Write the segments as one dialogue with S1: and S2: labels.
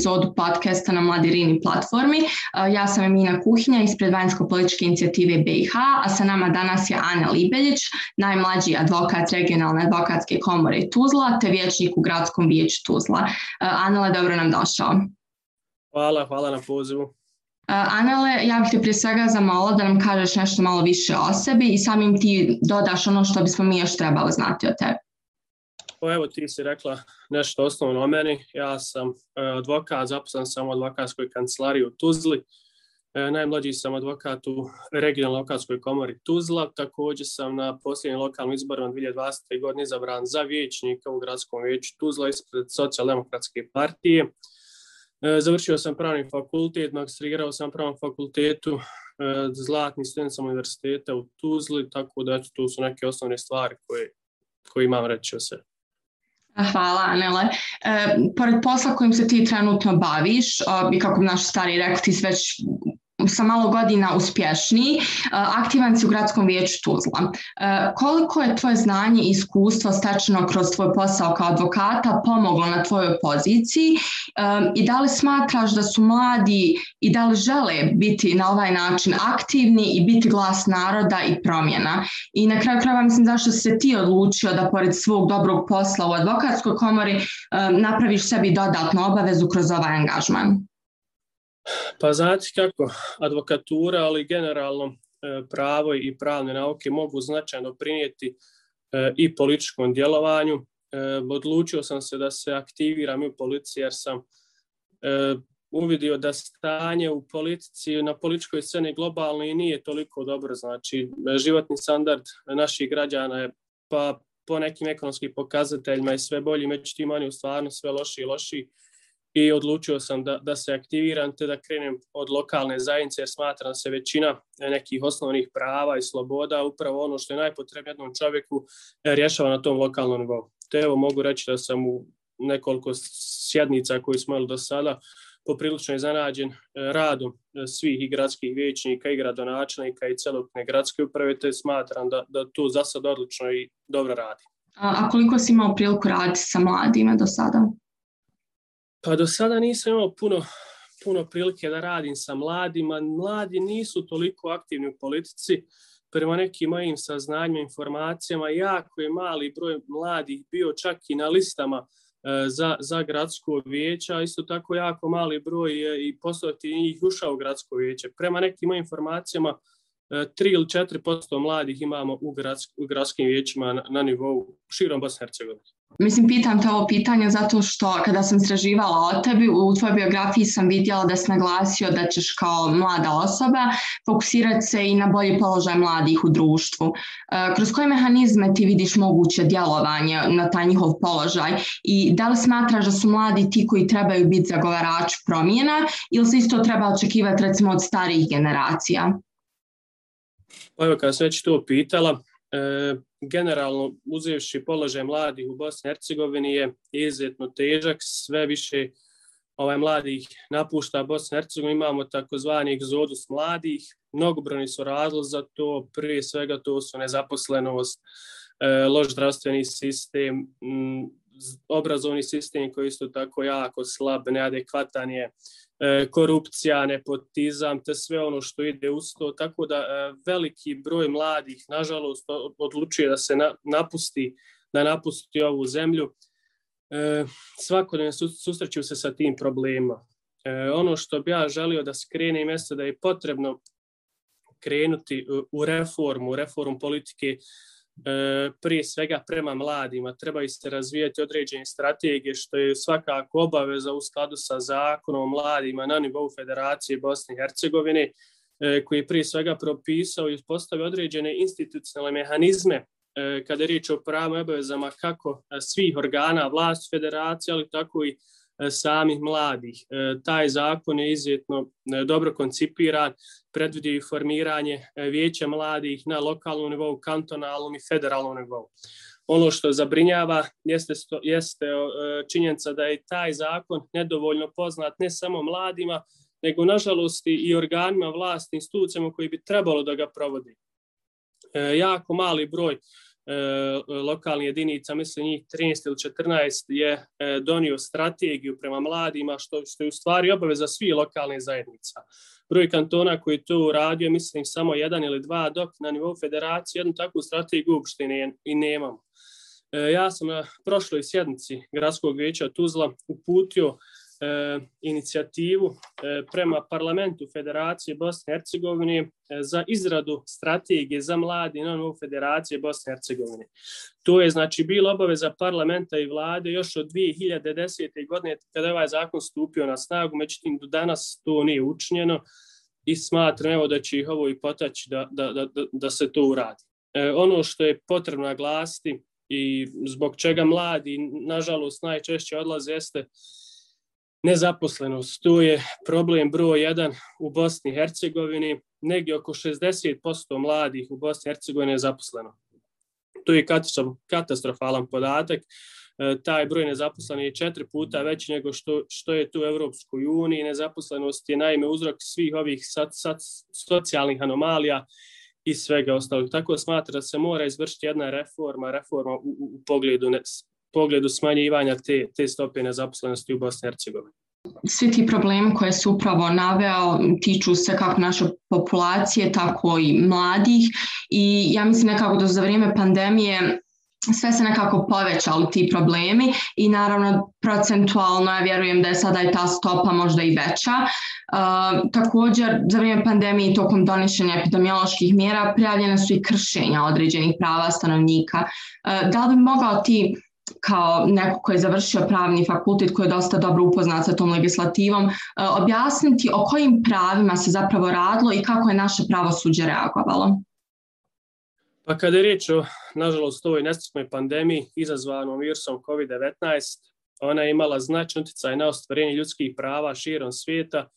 S1: epizodu podcasta na Mladirini platformi. Ja sam Emina Kuhinja ispred Vanjsko-političke inicijative BiH, a sa nama danas je Ana Libeljić, najmlađi advokat regionalne advokatske komore Tuzla, te vječnik u gradskom vijeću Tuzla. Anele, dobro nam došao.
S2: Hvala, hvala na pozivu.
S1: Anele, ja bih te prije svega zamala da nam kažeš nešto malo više o sebi i samim ti dodaš ono što bismo mi još trebali znati o tebi.
S2: Pa evo ti si rekla nešto osnovno o meni. Ja sam e, advokat, zaposlan sam u advokatskoj kancelariji u Tuzli. E, najmlađi sam advokat u regionalnoj advokatskoj komori Tuzla. Također sam na posljednjim lokalnim izborima 2020. godine izabran za vijećnika u gradskom vijeću Tuzla ispred socijaldemokratske partije. E, završio sam pravni fakultet, magistrirao sam pravnom fakultetu, zlatni student sam univerziteta u Tuzli, tako da tu su neke osnovne stvari koje, koje imam reći o sebi.
S1: Hvala, Anele. E, pored posla kojim se ti trenutno baviš, o, i kako bi naš stari rekao, ti si već sa malo godina uspješniji, e, aktivan si u gradskom vijeću Tuzla. E, koliko je tvoje znanje i iskustvo stečeno kroz tvoj posao kao advokata pomoglo na tvojoj poziciji e, i da li smatraš da su mladi i da li žele biti na ovaj način aktivni i biti glas naroda i promjena? I na kraju krajeva mislim zašto se ti odlučio da pored svog dobrog posla u advokatskoj komori napraviš sebi dodatnu obavezu kroz ovaj angažman?
S2: Pa znate kako, advokatura, ali generalno e, pravo i pravne nauke mogu značajno prinijeti e, i političkom djelovanju. E, odlučio sam se da se aktiviram u policiji jer sam uvidio da stanje u politici na političkoj sceni globalno i nije toliko dobro. Znači, životni standard naših građana je pa po nekim ekonomskim pokazateljima je sve bolji, međutim oni u stvarno sve loši i loši i odlučio sam da, da se aktiviram te da krenem od lokalne zajednice jer smatram se većina nekih osnovnih prava i sloboda upravo ono što je najpotrebno jednom čovjeku e, rješava na tom lokalnom nivou. Te evo mogu reći da sam u nekoliko sjednica koji smo imali do sada poprilično iznenađen e, radom e, svih i gradskih vijećnika i gradonačelnika i celokne gradske uprave, te smatram da, da to za sad odlično i dobro radi.
S1: A, a koliko si imao priliku raditi sa mladima do sada?
S2: Pa do sada nisam imao puno, puno prilike da radim sa mladima. Mladi nisu toliko aktivni u politici. Prema nekim mojim saznanjima, informacijama, jako je mali broj mladih bio čak i na listama e, za, za gradsko vijeće, isto tako jako mali broj je i poslati njih ušao u gradsko vijeće. Prema nekim mojim informacijama, E, 3 ili 4% mladih imamo u, gradsk, u gradskim vijećima na, na nivou širom Bosne i Hercegovine.
S1: Mislim, pitam te ovo pitanje zato što kada sam sraživala o tebi, u tvojoj biografiji sam vidjela da si naglasio da ćeš kao mlada osoba fokusirati se i na bolji položaj mladih u društvu. E, kroz koje mehanizme ti vidiš moguće djelovanje na taj njihov položaj i da li smatraš da su mladi ti koji trebaju biti zagovarač promjena ili se isto treba očekivati recimo od starijih generacija?
S2: Pa evo, kada se već to pitala, e, generalno uzevši položaj mladih u Bosni i Hercegovini je izuzetno težak, sve više ovaj mladih napušta Bosnu i Hercegovinu, imamo takozvani egzodus mladih, mnogobrani su razlozi za to, prije svega to su nezaposlenost, e, loš zdravstveni sistem, obrazovni sistem koji su tako jako slab, neadekvatan je, E, korupcija, nepotizam, te sve ono što ide uz to, tako da e, veliki broj mladih, nažalost, odlučuje da se napusti, da napusti ovu zemlju. E, svakodne susreću se sa tim problema. E, ono što bi ja želio da skrene mjesto da je potrebno krenuti u reformu, u reformu politike, e, prije svega prema mladima. Trebaju se razvijati određene strategije, što je svakako obaveza u skladu sa zakonom o mladima na nivou Federacije Bosne i Hercegovine, e, koji je prije svega propisao i postavio određene institucionalne mehanizme e, kada je riječ o pravom obavezama kako svih organa vlasti federacije, ali tako i E, samih mladih. E, taj zakon je izvjetno e, dobro koncipiran, predvidi formiranje vijeća mladih na lokalnom nivou, kantonalnom i federalnom nivou. Ono što zabrinjava jeste, jeste činjenica da je taj zakon nedovoljno poznat ne samo mladima, nego nažalost i organima vlasti, institucijama koji bi trebalo da ga provodi. Jako mali broj E, lokalnih jedinica, mislim njih 13 ili 14 je e, donio strategiju prema mladima, što, što je u stvari obaveza svih lokalnih zajednica. Broj kantona koji to uradio, mislim samo jedan ili dva, dok na nivou federacije jednu takvu strategiju uopšte ne, i nemamo. E, ja sam na prošloj sjednici Gradskog vijeća Tuzla uputio e, inicijativu e, prema parlamentu Federacije Bosne i Hercegovine e, za izradu strategije za mladi na novu Federacije Bosne i Hercegovine. To je znači bilo obaveza parlamenta i vlade još od 2010. godine kada je ovaj zakon stupio na snagu, međutim do danas to nije učinjeno i smatram evo da će ih ovo i potaći da, da, da, da se to uradi. E, ono što je potrebno naglasiti i zbog čega mladi, nažalost, najčešće odlaze jeste nezaposlenost. Tu je problem broj 1 u Bosni i Hercegovini. Negdje oko 60% mladih u Bosni i Hercegovini je zaposleno. To je katastrofalan podatak. E, taj broj nezaposlenih je četiri puta veći nego što, što je tu u Evropskoj uniji. Nezaposlenost je naime uzrok svih ovih sad, sad, socijalnih anomalija i svega ostalog. Tako smatra da se mora izvršiti jedna reforma, reforma u, u, u pogledu ne, pogledu smanjivanja te, te stope nezaposlenosti u Bosni i Hercegovini.
S1: Svi ti problemi koje su upravo naveo tiču se kako naše populacije, tako i mladih i ja mislim nekako da za vrijeme pandemije sve se nekako povećali ti problemi i naravno procentualno ja vjerujem da je sada i ta stopa možda i veća. Uh, također za vrijeme pandemije i tokom donošenja epidemioloških mjera prijavljene su i kršenja određenih prava stanovnika. Uh, da li bi mogao ti kao neko koji je završio pravni fakultet koji je dosta dobro upoznat sa tom legislativom, e, objasniti o kojim pravima se zapravo radilo i kako je naše pravosuđe reagovalo?
S2: Pa kada je riječ o, nažalost, ovoj nestrpnoj pandemiji izazvanom virusom COVID-19, ona je imala značan utjecaj na ostvarenje ljudskih prava širom svijeta,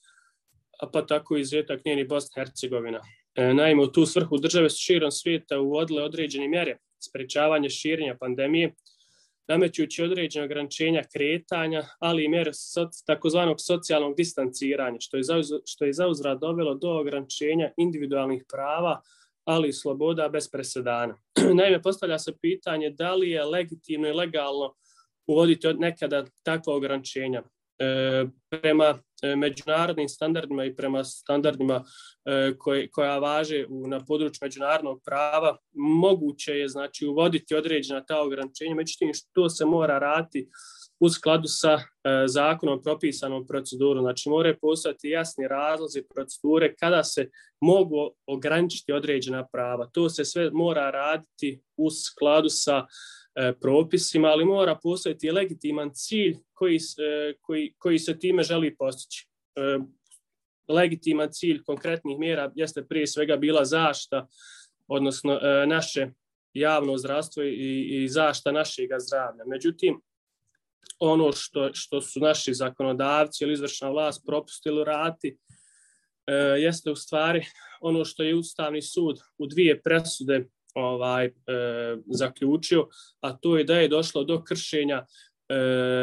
S2: a pa tako i zvijetak njeni Bosna i Hercegovina. E, naime, u tu svrhu države su širom svijeta uvodile određene mjere sprečavanja širenja pandemije, namećući određene ograničenja kretanja, ali i mjere takozvanog socijalnog distanciranja, što je, zauz, što je zauzra dovelo do ograničenja individualnih prava, ali i sloboda bez presedana. Naime, postavlja se pitanje da li je legitimno i legalno uvoditi od nekada takva ograničenja. E, prema E, međunarodnim standardima i prema standardima e, koje, koja važe u, na području međunarodnog prava, moguće je znači uvoditi određena ta ograničenja, međutim što se mora raditi u skladu sa e, zakonom propisanom proceduru. Znači, more postati jasni razlozi procedure kada se mogu ograničiti određena prava. To se sve mora raditi u skladu sa E, propisima, ali mora postati legitiman cilj koji, e, koji, koji se time želi postići. E, legitiman cilj konkretnih mjera jeste prije svega bila zašta, odnosno e, naše javno zdravstvo i, i zašta našeg zdravlja. Međutim, ono što, što su naši zakonodavci ili izvršna vlast propustili rati, e, jeste u stvari ono što je Ustavni sud u dvije presude ovaj e, zaključio, a to je da je došlo do kršenja e,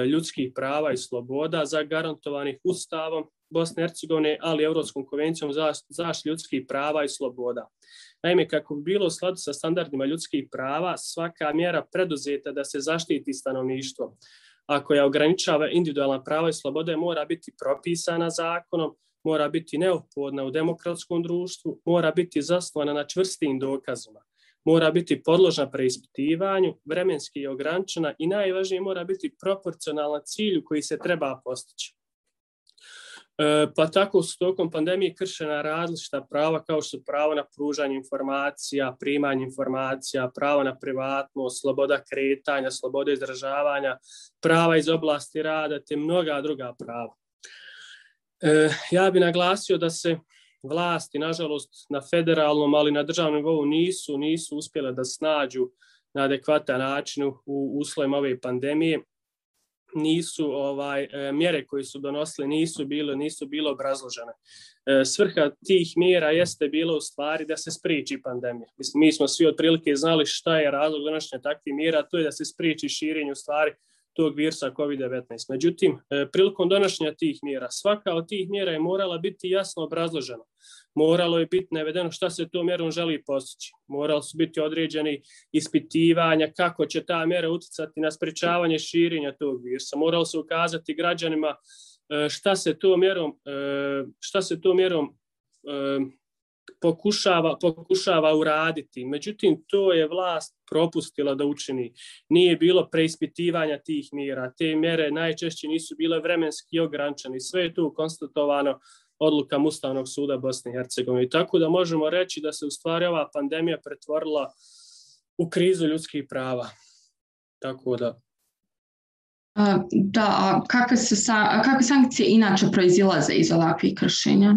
S2: ljudskih prava i sloboda zagarantovanih Ustavom Bosne i Hercegovine, ali i Evropskom konvencijom za zaštitu ljudskih prava i sloboda. Naime, kako bi bilo u skladu sa standardima ljudskih prava, svaka mjera preduzeta da se zaštiti stanovništvo, a koja ograničava individualna prava i slobode mora biti propisana zakonom, mora biti neophodna u demokratskom društvu, mora biti zasnovana na čvrstim dokazima, mora biti podložna preispitivanju, vremenski je ograničena i najvažnije mora biti proporcionalna cilju koji se treba postići. E, pa tako su tokom pandemije kršena različita prava kao što su pravo na pružanje informacija, primanje informacija, pravo na privatnost, sloboda kretanja, sloboda izražavanja, prava iz oblasti rada te mnoga druga prava. E, ja bih naglasio da se vlasti, nažalost, na federalnom, ali na državnom nivou nisu, nisu uspjele da snađu na adekvatan način u uslovima ove pandemije nisu ovaj e, mjere koje su donosile nisu bile nisu bilo obrazložene. E, svrha tih mjera jeste bilo u stvari da se spriječi pandemija. Mislim mi smo svi otprilike znali šta je razlog donošenja takvih mjera, to je da se spriječi širenje u stvari tog virusa COVID-19. Međutim, e, prilikom donošenja tih mjera, svaka od tih mjera je morala biti jasno obrazložena. moralo je biti navedeno šta se to mjerom želi postići. Moralo su biti određeni ispitivanja kako će ta mjera uticati na sprečavanje širenja tog virusa. Moralo se ukazati građanima e, šta se to mjerom, e, šta se to mjerom pokušava, pokušava uraditi. Međutim, to je vlast propustila da učini. Nije bilo preispitivanja tih mjera. Te mjere najčešće nisu bile vremenski ograničene. Sve je tu konstatovano odlukam Ustavnog suda Bosne i Hercegovine. Tako da možemo reći da se u stvari ova pandemija pretvorila u krizu ljudskih prava. Tako da.
S1: Da, a kakve, se sa, kakve sankcije inače proizilaze iz ovakvih kršenja?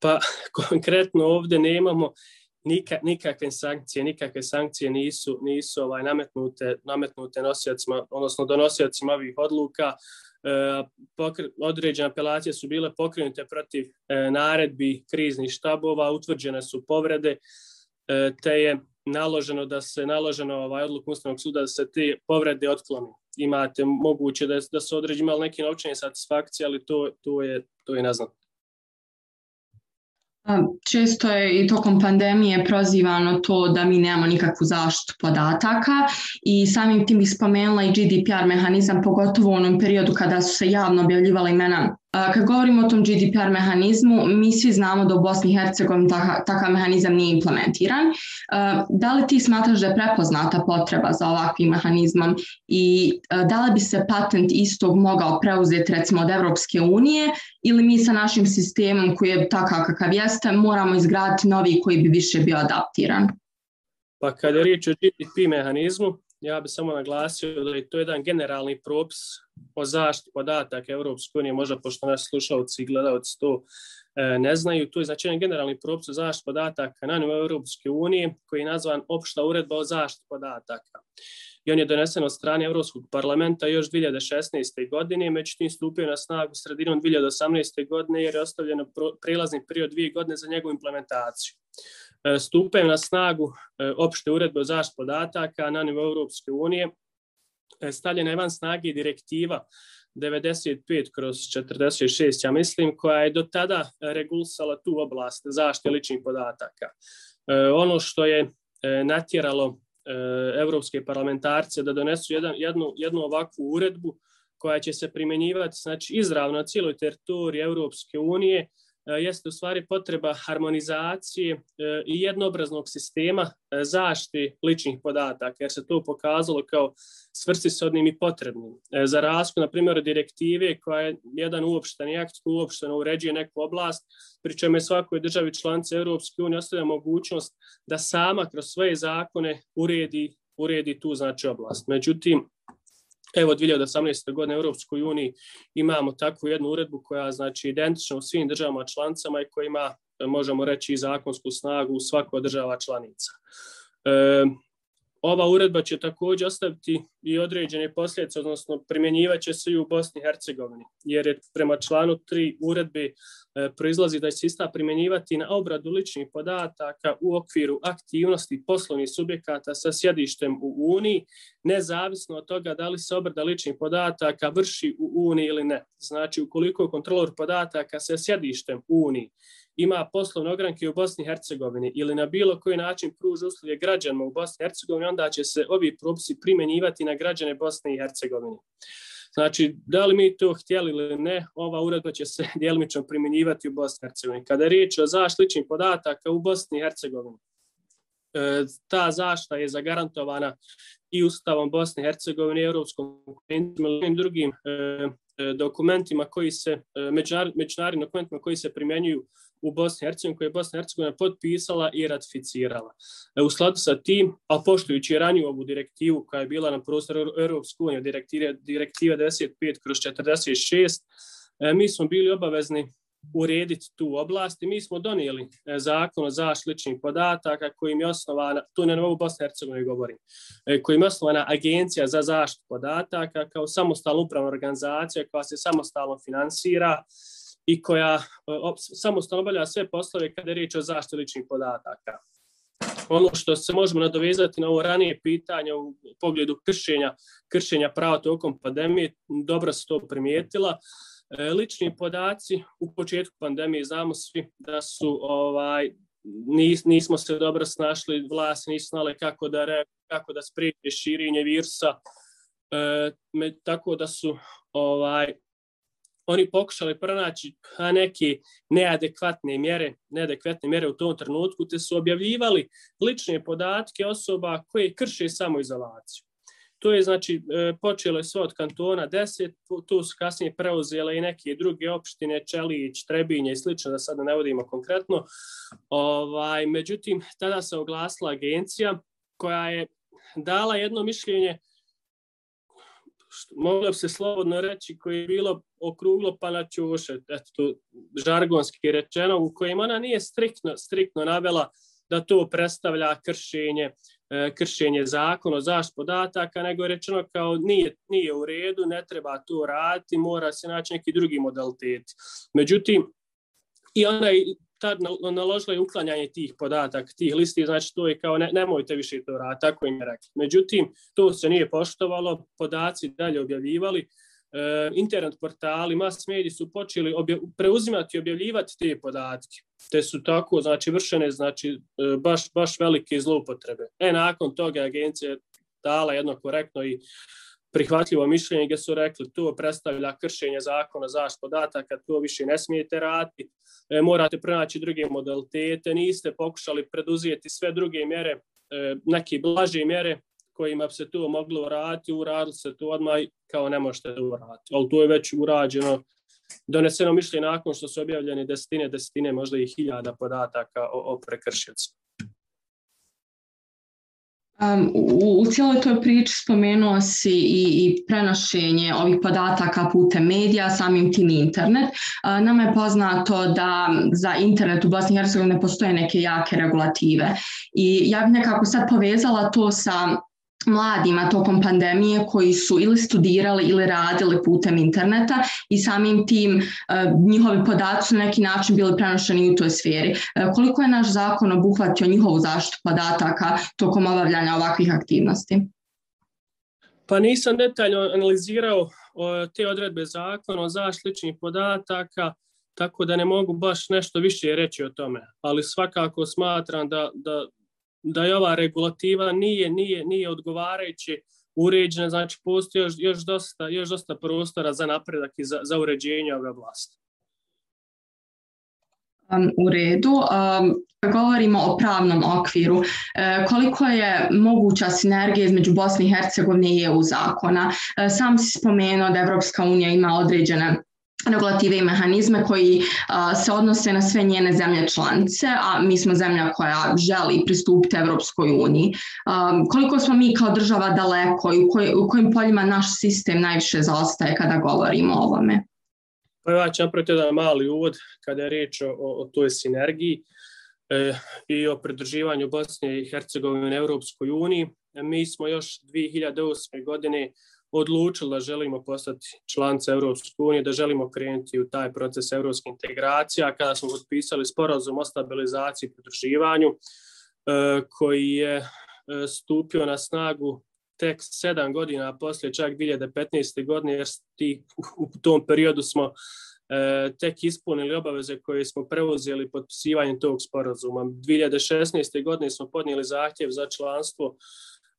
S2: Pa konkretno ovdje nemamo nika, nikakve sankcije, nikakve sankcije nisu nisu ovaj nametnute nametnute nosiocima, odnosno donosiocima ovih odluka. E, pokre, određene apelacije su bile pokrenute protiv e, naredbi kriznih štabova, utvrđene su povrede, e, te je naloženo da se naloženo ovaj odluk Ustavnog suda da se te povrede otkloni. Imate moguće da, da su određeni neki novčani satisfakcije, ali to, to je to je neznatno.
S1: Često je i tokom pandemije prozivano to da mi nemamo nikakvu zaštitu podataka i samim tim bih spomenula i GDPR mehanizam, pogotovo u onom periodu kada su se javno objavljivala imena Kad govorimo o tom GDPR mehanizmu, mi svi znamo da u Bosni i Hercegovini takav mehanizam nije implementiran. Da li ti smatraš da je prepoznata potreba za ovakvim mehanizmom i da li bi se patent istog mogao preuzeti recimo od Evropske unije ili mi sa našim sistemom koji je takav kakav jeste moramo izgraditi novi koji bi više bio adaptiran?
S2: Pa kada je riječ o GDP mehanizmu, ja bih samo naglasio da je to jedan generalni propis o zaštiti podataka Evropske unije, možda pošto nas slušalci i gledalci to e, ne znaju, to je znači jedan generalni propis o zaštiti podataka na nivou Evropske unije koji je nazvan opšta uredba o zaštiti podataka. I on je donesen od strane Evropskog parlamenta još 2016. godine, međutim stupio na snagu sredinom 2018. godine jer je ostavljeno prelazni period dvije godine za njegovu implementaciju. E, na snagu e, opšte uredbe o zaštiti podataka na nivou Europske unije. E, stavljena je van snage direktiva 95 kroz 46, ja mislim, koja je do tada regulisala tu oblast zaštite ličnih podataka. E, ono što je natjeralo evropske parlamentarce da donesu jedan, jednu, jednu ovakvu uredbu koja će se primjenjivati znači, izravno na cijeloj teritoriji Europske unije, E, jeste u stvari potreba harmonizacije e, i jednobraznog sistema e, zaštite ličnih podataka, jer se to pokazalo kao svrsishodnim i potrebnim. Za razliku, na primjer, direktive koja je jedan uopšteni akt koji uopšteno uređuje neku oblast, pri čemu je svakoj državi članice Europske unije ostavlja mogućnost da sama kroz svoje zakone uredi, uredi tu znači oblast. Međutim, Evo, 2018. godine u Europskoj uniji imamo takvu jednu uredbu koja znači identična u svim državama članicama i koja ima, možemo reći, i zakonsku snagu u svakoj država članica. E, ova uredba će također ostaviti i određene posljedice, odnosno primjenjivaće se i u Bosni i Hercegovini, jer je prema članu 3 uredbe e, proizlazi da će se ista primjenjivati na obradu ličnih podataka u okviru aktivnosti poslovnih subjekata sa sjedištem u Uniji, nezavisno od toga da li se obrada ličnih podataka vrši u Uniji ili ne. Znači, ukoliko kontrolor podataka sa sjedištem u Uniji ima poslovne ogranke u Bosni i Hercegovini ili na bilo koji način pruža usluge građanima u Bosni i Hercegovini, onda će se ovi propisi primjenjivati na građane Bosne i Hercegovine. Znači, da li mi to htjeli ili ne, ova uredba će se djelimično primjenjivati u Bosni i Hercegovini. Kada je riječ o zaštličnim podataka u Bosni i Hercegovini, e, ta zašta je zagarantovana i Ustavom Bosne i Hercegovine, Europskom konvencijom i drugim e, e, dokumentima koji se, međunarodnim dokumentima koji se primjenjuju u Bosni i Hercegovini koje je Bosna i Hercegovina potpisala i ratificirala. E, u skladu sa tim, a poštujući raniju ovu direktivu koja je bila na prostoru Europske unije, direktiva, direktiva 95 kroz 46, e, mi smo bili obavezni urediti tu oblast i mi smo donijeli e, zakon o zaštiti ličnih podataka kojim je osnovana, tu ne novu Bosne i Hercegovini govorim, kojim je osnovana agencija za zaštitu podataka kao samostalna upravna organizacija koja se samostalno finansira, i koja samostalno obavlja sve poslove kada je riječ o zaštiti ličnih podataka. Ono što se možemo nadovezati na ovo ranije pitanje u pogledu kršenja, kršenja prava tokom pandemije, dobro se to primijetila. E, lični podaci u početku pandemije znamo svi da su ovaj nis, nismo se dobro snašli, vlast nisu znali kako da re, kako da spriječe širenje virusa. E, me, tako da su ovaj oni pokušali pronaći neke neadekvatne mjere, neadekvatne mjere u tom trenutku, te su objavljivali lične podatke osoba koje krše samoizolaciju. To je znači e, počelo je sve od kantona 10, tu su kasnije preuzele i neke druge opštine, Čelić, Trebinje i slično, da sad ne vodimo konkretno. Ovaj, međutim, tada se oglasila agencija koja je dala jedno mišljenje moglo bi se slobodno reći, koje je bilo okruglo pa na čuše, eto, žargonski rečeno, u kojim ona nije striktno, striktno navela da to predstavlja kršenje, e, kršenje zakona o zašt podataka, nego je rečeno kao nije, nije u redu, ne treba to raditi, mora se naći neki drugi modalitet. Međutim, i ona je tad naložila je uklanjanje tih podataka, tih listi, znači to je kao ne, nemojte više to raditi, tako im je rekli. Međutim, to se nije poštovalo, podaci dalje objavljivali, e, internet portali, mass mediji su počeli obje, preuzimati i objavljivati te podatke. Te su tako, znači, vršene, znači, e, baš, baš velike zloupotrebe. E, nakon toga agencija dala jedno korektno i prihvatljivo mišljenje gdje su rekli to predstavlja kršenje zakona zaštitu podataka, to više ne smijete raditi, e, morate pronaći druge modalitete, niste pokušali preduzijeti sve druge mjere, e, neke blaže mjere kojima bi se to moglo uraditi, uradili se to odmah kao ne možete da uraditi. Ali to je već urađeno, doneseno mišljenje nakon što su objavljene desetine, desetine, možda i hiljada podataka o, o prekršilcu.
S1: Um, u, u cijeloj toj priči spomenuo si i, i prenošenje ovih podataka putem medija, samim tim internet. Uh, nama je poznato da za internet u Bosni i Hercegovini ne postoje neke jake regulative. I ja bih nekako sad povezala to sa mladima tokom pandemije koji su ili studirali ili radili putem interneta i samim tim e, njihovi podaci na neki način bili prenošeni u toj sferi. E, koliko je naš zakon obuhvatio njihovu zaštitu podataka tokom obavljanja ovakvih aktivnosti?
S2: Pa nisam detaljno analizirao te odredbe zakona o zaštiti ličnih podataka, tako da ne mogu baš nešto više reći o tome. Ali svakako smatram da, da, da je ova regulativa nije nije nije odgovarajuće uređena, znači postoji još, još, dosta, još dosta prostora za napredak i za, za uređenje ove vlasti.
S1: Um, u redu. Um, govorimo o pravnom okviru. E, koliko je moguća sinergija između Bosne i Hercegovine i EU zakona? E, sam si spomenuo da Evropska unija ima određene regulative i mehanizme koji a, se odnose na sve njene zemlje članice, a mi smo zemlja koja želi pristupiti Evropskoj uniji. A, koliko smo mi kao država daleko i u, koj, u kojim poljima naš sistem najviše zaostaje kada govorimo o ovome?
S2: Pa ja ću napraviti jedan mali uvod kada je reč o, o toj sinergiji e, i o pridruživanju Bosne i Hercegovine u Evropskoj uniji. Mi smo još 2008. godine odlučili da želimo postati članca Europske unije, da želimo krenuti u taj proces evropske integracije, kada smo potpisali sporazum o stabilizaciji i pridruživanju, e, koji je e, stupio na snagu tek sedam godina poslije čak 2015. godine, jer ti, u tom periodu smo e, tek ispunili obaveze koje smo preuzeli potpisivanjem tog sporazuma. 2016. godine smo podnijeli zahtjev za članstvo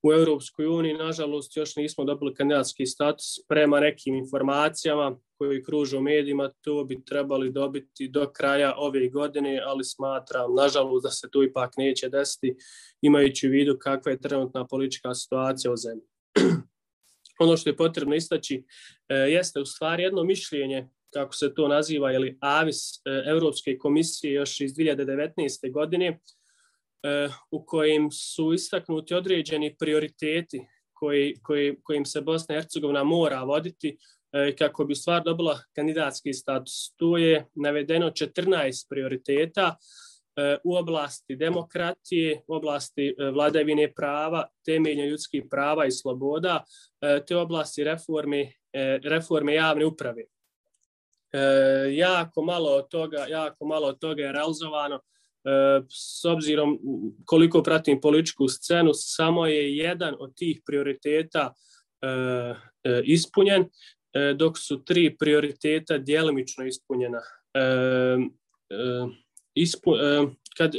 S2: u Europskoj uniji, nažalost, još nismo dobili kandidatski status prema nekim informacijama koji kruže u medijima, to bi trebali dobiti do kraja ove godine, ali smatram, nažalost, da se to ipak neće desiti, imajući u vidu kakva je trenutna politička situacija u zemlji. ono što je potrebno istaći e, jeste u stvari jedno mišljenje, kako se to naziva, ili AVIS e, Europske komisije još iz 2019. godine, E, u kojim su istaknuti određeni prioriteti koji, koji, kojim se Bosna i Hercegovina mora voditi e, kako bi stvar dobila kandidatski status. Tu je navedeno 14 prioriteta e, u oblasti demokratije, u oblasti vladavine prava, temelja ljudskih prava i sloboda, te oblasti reforme, reforme javne uprave. Jako malo od toga, jako malo od toga je realizovano. E, s obzirom koliko pratim političku scenu, samo je jedan od tih prioriteta e, e, ispunjen. dok su tri prioriteta djelimično ispunjena. Ispu, kad,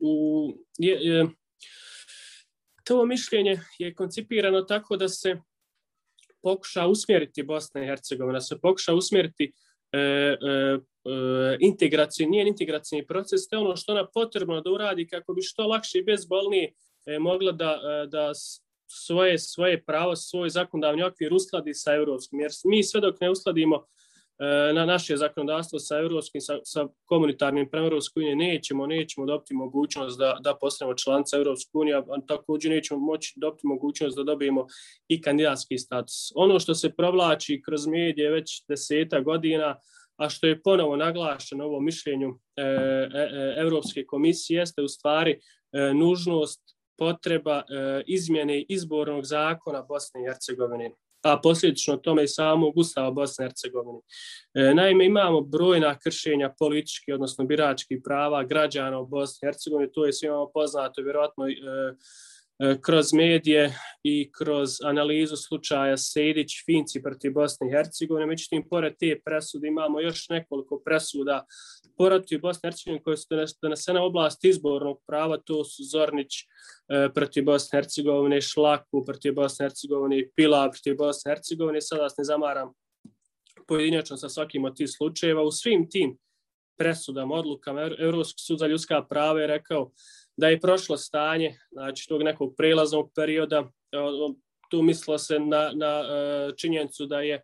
S2: u, je, je, to mišljenje je koncipirano tako da se pokuša usmjeriti Bosna i Hercegovina, se pokuša usmjeriti e, e, E, integracijni, integraciju, integracijni proces, te ono što ona potrebno da uradi kako bi što lakše i bezbolnije e, mogla da, e, da svoje, svoje pravo, svoj zakonodavni okvir uskladi sa evropskim. Jer mi sve dok ne uskladimo e, na naše zakonodavstvo sa evropskim, sa, sa komunitarnim prema Evropskoj unije nećemo, nećemo dobiti mogućnost da, da postanemo članca Evropske unije, a također nećemo moći dobiti mogućnost da dobijemo i kandidatski status. Ono što se provlači kroz medije već deseta godina, a što je ponovo naglašeno ovo mišljenju e, e, e, Evropske komisije, jeste u stvari e, nužnost potreba e, izmjene izbornog zakona Bosne i Hercegovine a posljedično tome i samog Ustava Bosne i Hercegovine. E, naime, imamo brojna kršenja politički, odnosno biračkih prava građana u Bosni i Hercegovini, to je svima poznato, vjerojatno E, E, kroz medije i kroz analizu slučaja Sejdić, Finci protiv Bosne i Hercegovine. Međutim, pored te presude imamo još nekoliko presuda protiv Bosne i Hercegovine koje su donesene oblast izbornog prava, to su Zornić e, protiv Bosne i Hercegovine, Šlaku protiv Bosne i Hercegovine, Pila protiv Bosne i Hercegovine. Sada vas ne zamaram pojedinačno sa svakim od tih slučajeva. U svim tim presudama, odlukama, Evropski sud za ljudska prava je rekao da je prošlo stanje, znači tog nekog prelaznog perioda, tu mislilo se na, na e, činjenicu da je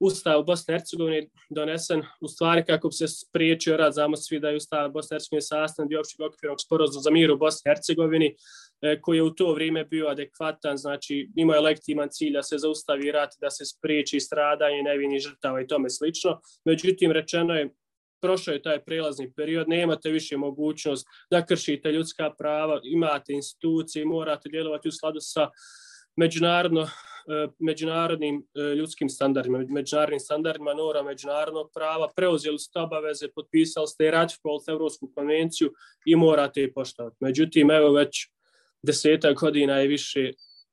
S2: Ustav u Bosni i Hercegovini donesen u stvari kako bi se spriječio rad, znamo svi da je Ustav Bosne i Hercegovine sastan dio općeg okvirnog sporozuma za mir u Bosni i Hercegovini, e, koji je u to vrijeme bio adekvatan, znači imao je legitiman cilj da se zaustavi rat, da se spriječi stradanje nevini žrtava i tome slično. Međutim, rečeno je prošao je taj prelazni period, nemate više mogućnost da kršite ljudska prava, imate institucije, morate djelovati u skladu sa međunarodno, e, međunarodnim e, ljudskim standardima, međunarodnim standardima nora međunarodnog prava, preuzeli ste obaveze, potpisali ste i ratifikovali ste Evropsku konvenciju i morate je poštovati. Međutim, evo već deseta godina i više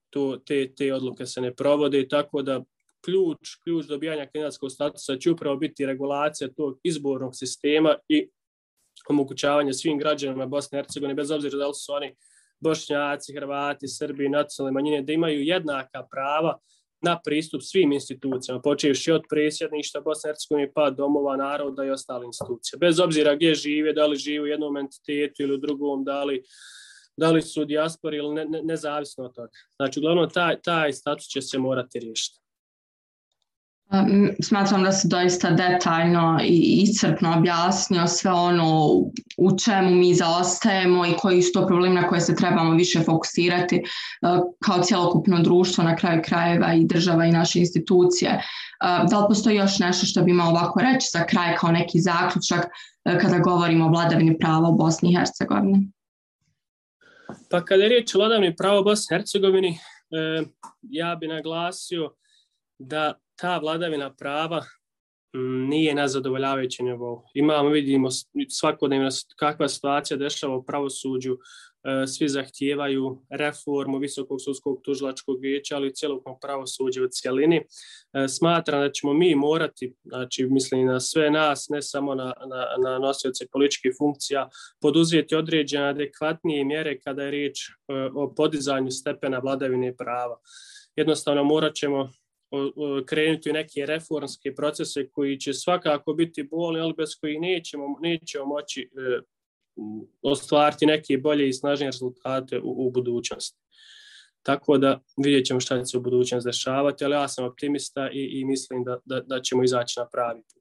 S2: to, te, te odluke se ne provode, tako da ključ, ključ dobijanja kandidatskog statusa će upravo biti regulacija tog izbornog sistema i omogućavanje svim građanima Bosne i Hercegovine, bez obzira da li su oni bošnjaci, hrvati, srbi, nacionalne manjine, da imaju jednaka prava na pristup svim institucijama, počevši od presjedništa Bosne i Hercegovine pa domova naroda i ostale institucije. Bez obzira gdje žive, da li žive u jednom entitetu ili u drugom, da li, da li su u dijaspori ili ne, ne, nezavisno od toga. Znači, uglavnom, taj, taj status će se morati riješiti.
S1: Ehm, smatram da se doista detaljno i iscrpno objasnio sve ono u čemu mi zaostajemo i koji su to problemi na koje se trebamo više fokusirati eh, kao cjelokupno društvo na kraju krajeva i država i naše institucije. Ehm, da li postoji još nešto što bi imao ovako reći za kraj kao neki zaključak eh, kada govorimo o vladavini prava u Bosni i Hercegovini?
S2: Pa kada je riječ o vladavini prava u Bosni i Hercegovini, ehm, ja bi naglasio da ta vladavina prava mm, nije na zadovoljavajućem nivou. Imamo, vidimo svakodnevno kakva situacija dešava u pravosuđu, e, svi zahtijevaju reformu Visokog sudskog tužilačkog vijeća, ali cijeloknog pravosuđa u cijelini. E, smatram da ćemo mi morati, znači mislim na sve nas, ne samo na, na, na nosioce političkih funkcija, poduzeti određene adekvatnije mjere kada je riječ e, o podizanju stepena vladavine prava. Jednostavno morat ćemo krenuti u neke reformske procese koji će svakako biti boli, ali bez koji nećemo, nećemo moći e, ostvariti neke bolje i snažnije rezultate u, u budućnosti. Tako da vidjet ćemo šta će se u budućnosti dešavati, ali ja sam optimista i, i mislim da, da, da ćemo izaći na pravi put.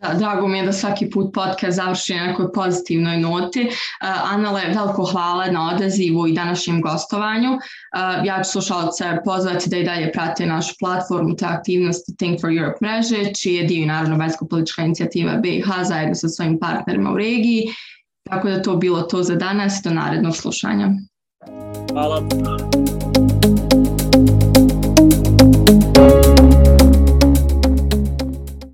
S1: Da, drago mi je da svaki put podcast završi na nekoj pozitivnoj noti. Uh, Anale, veliko hvala na odazivu i današnjem gostovanju. Uh, ja ću slušalce pozvati da i dalje prate našu platformu te aktivnosti Think for Europe mreže, čiji je dio naravno vanjsko-politička inicijativa BiH zajedno sa svojim partnerima u regiji. Tako da to bilo to za danas i do narednog slušanja.
S2: Hvala.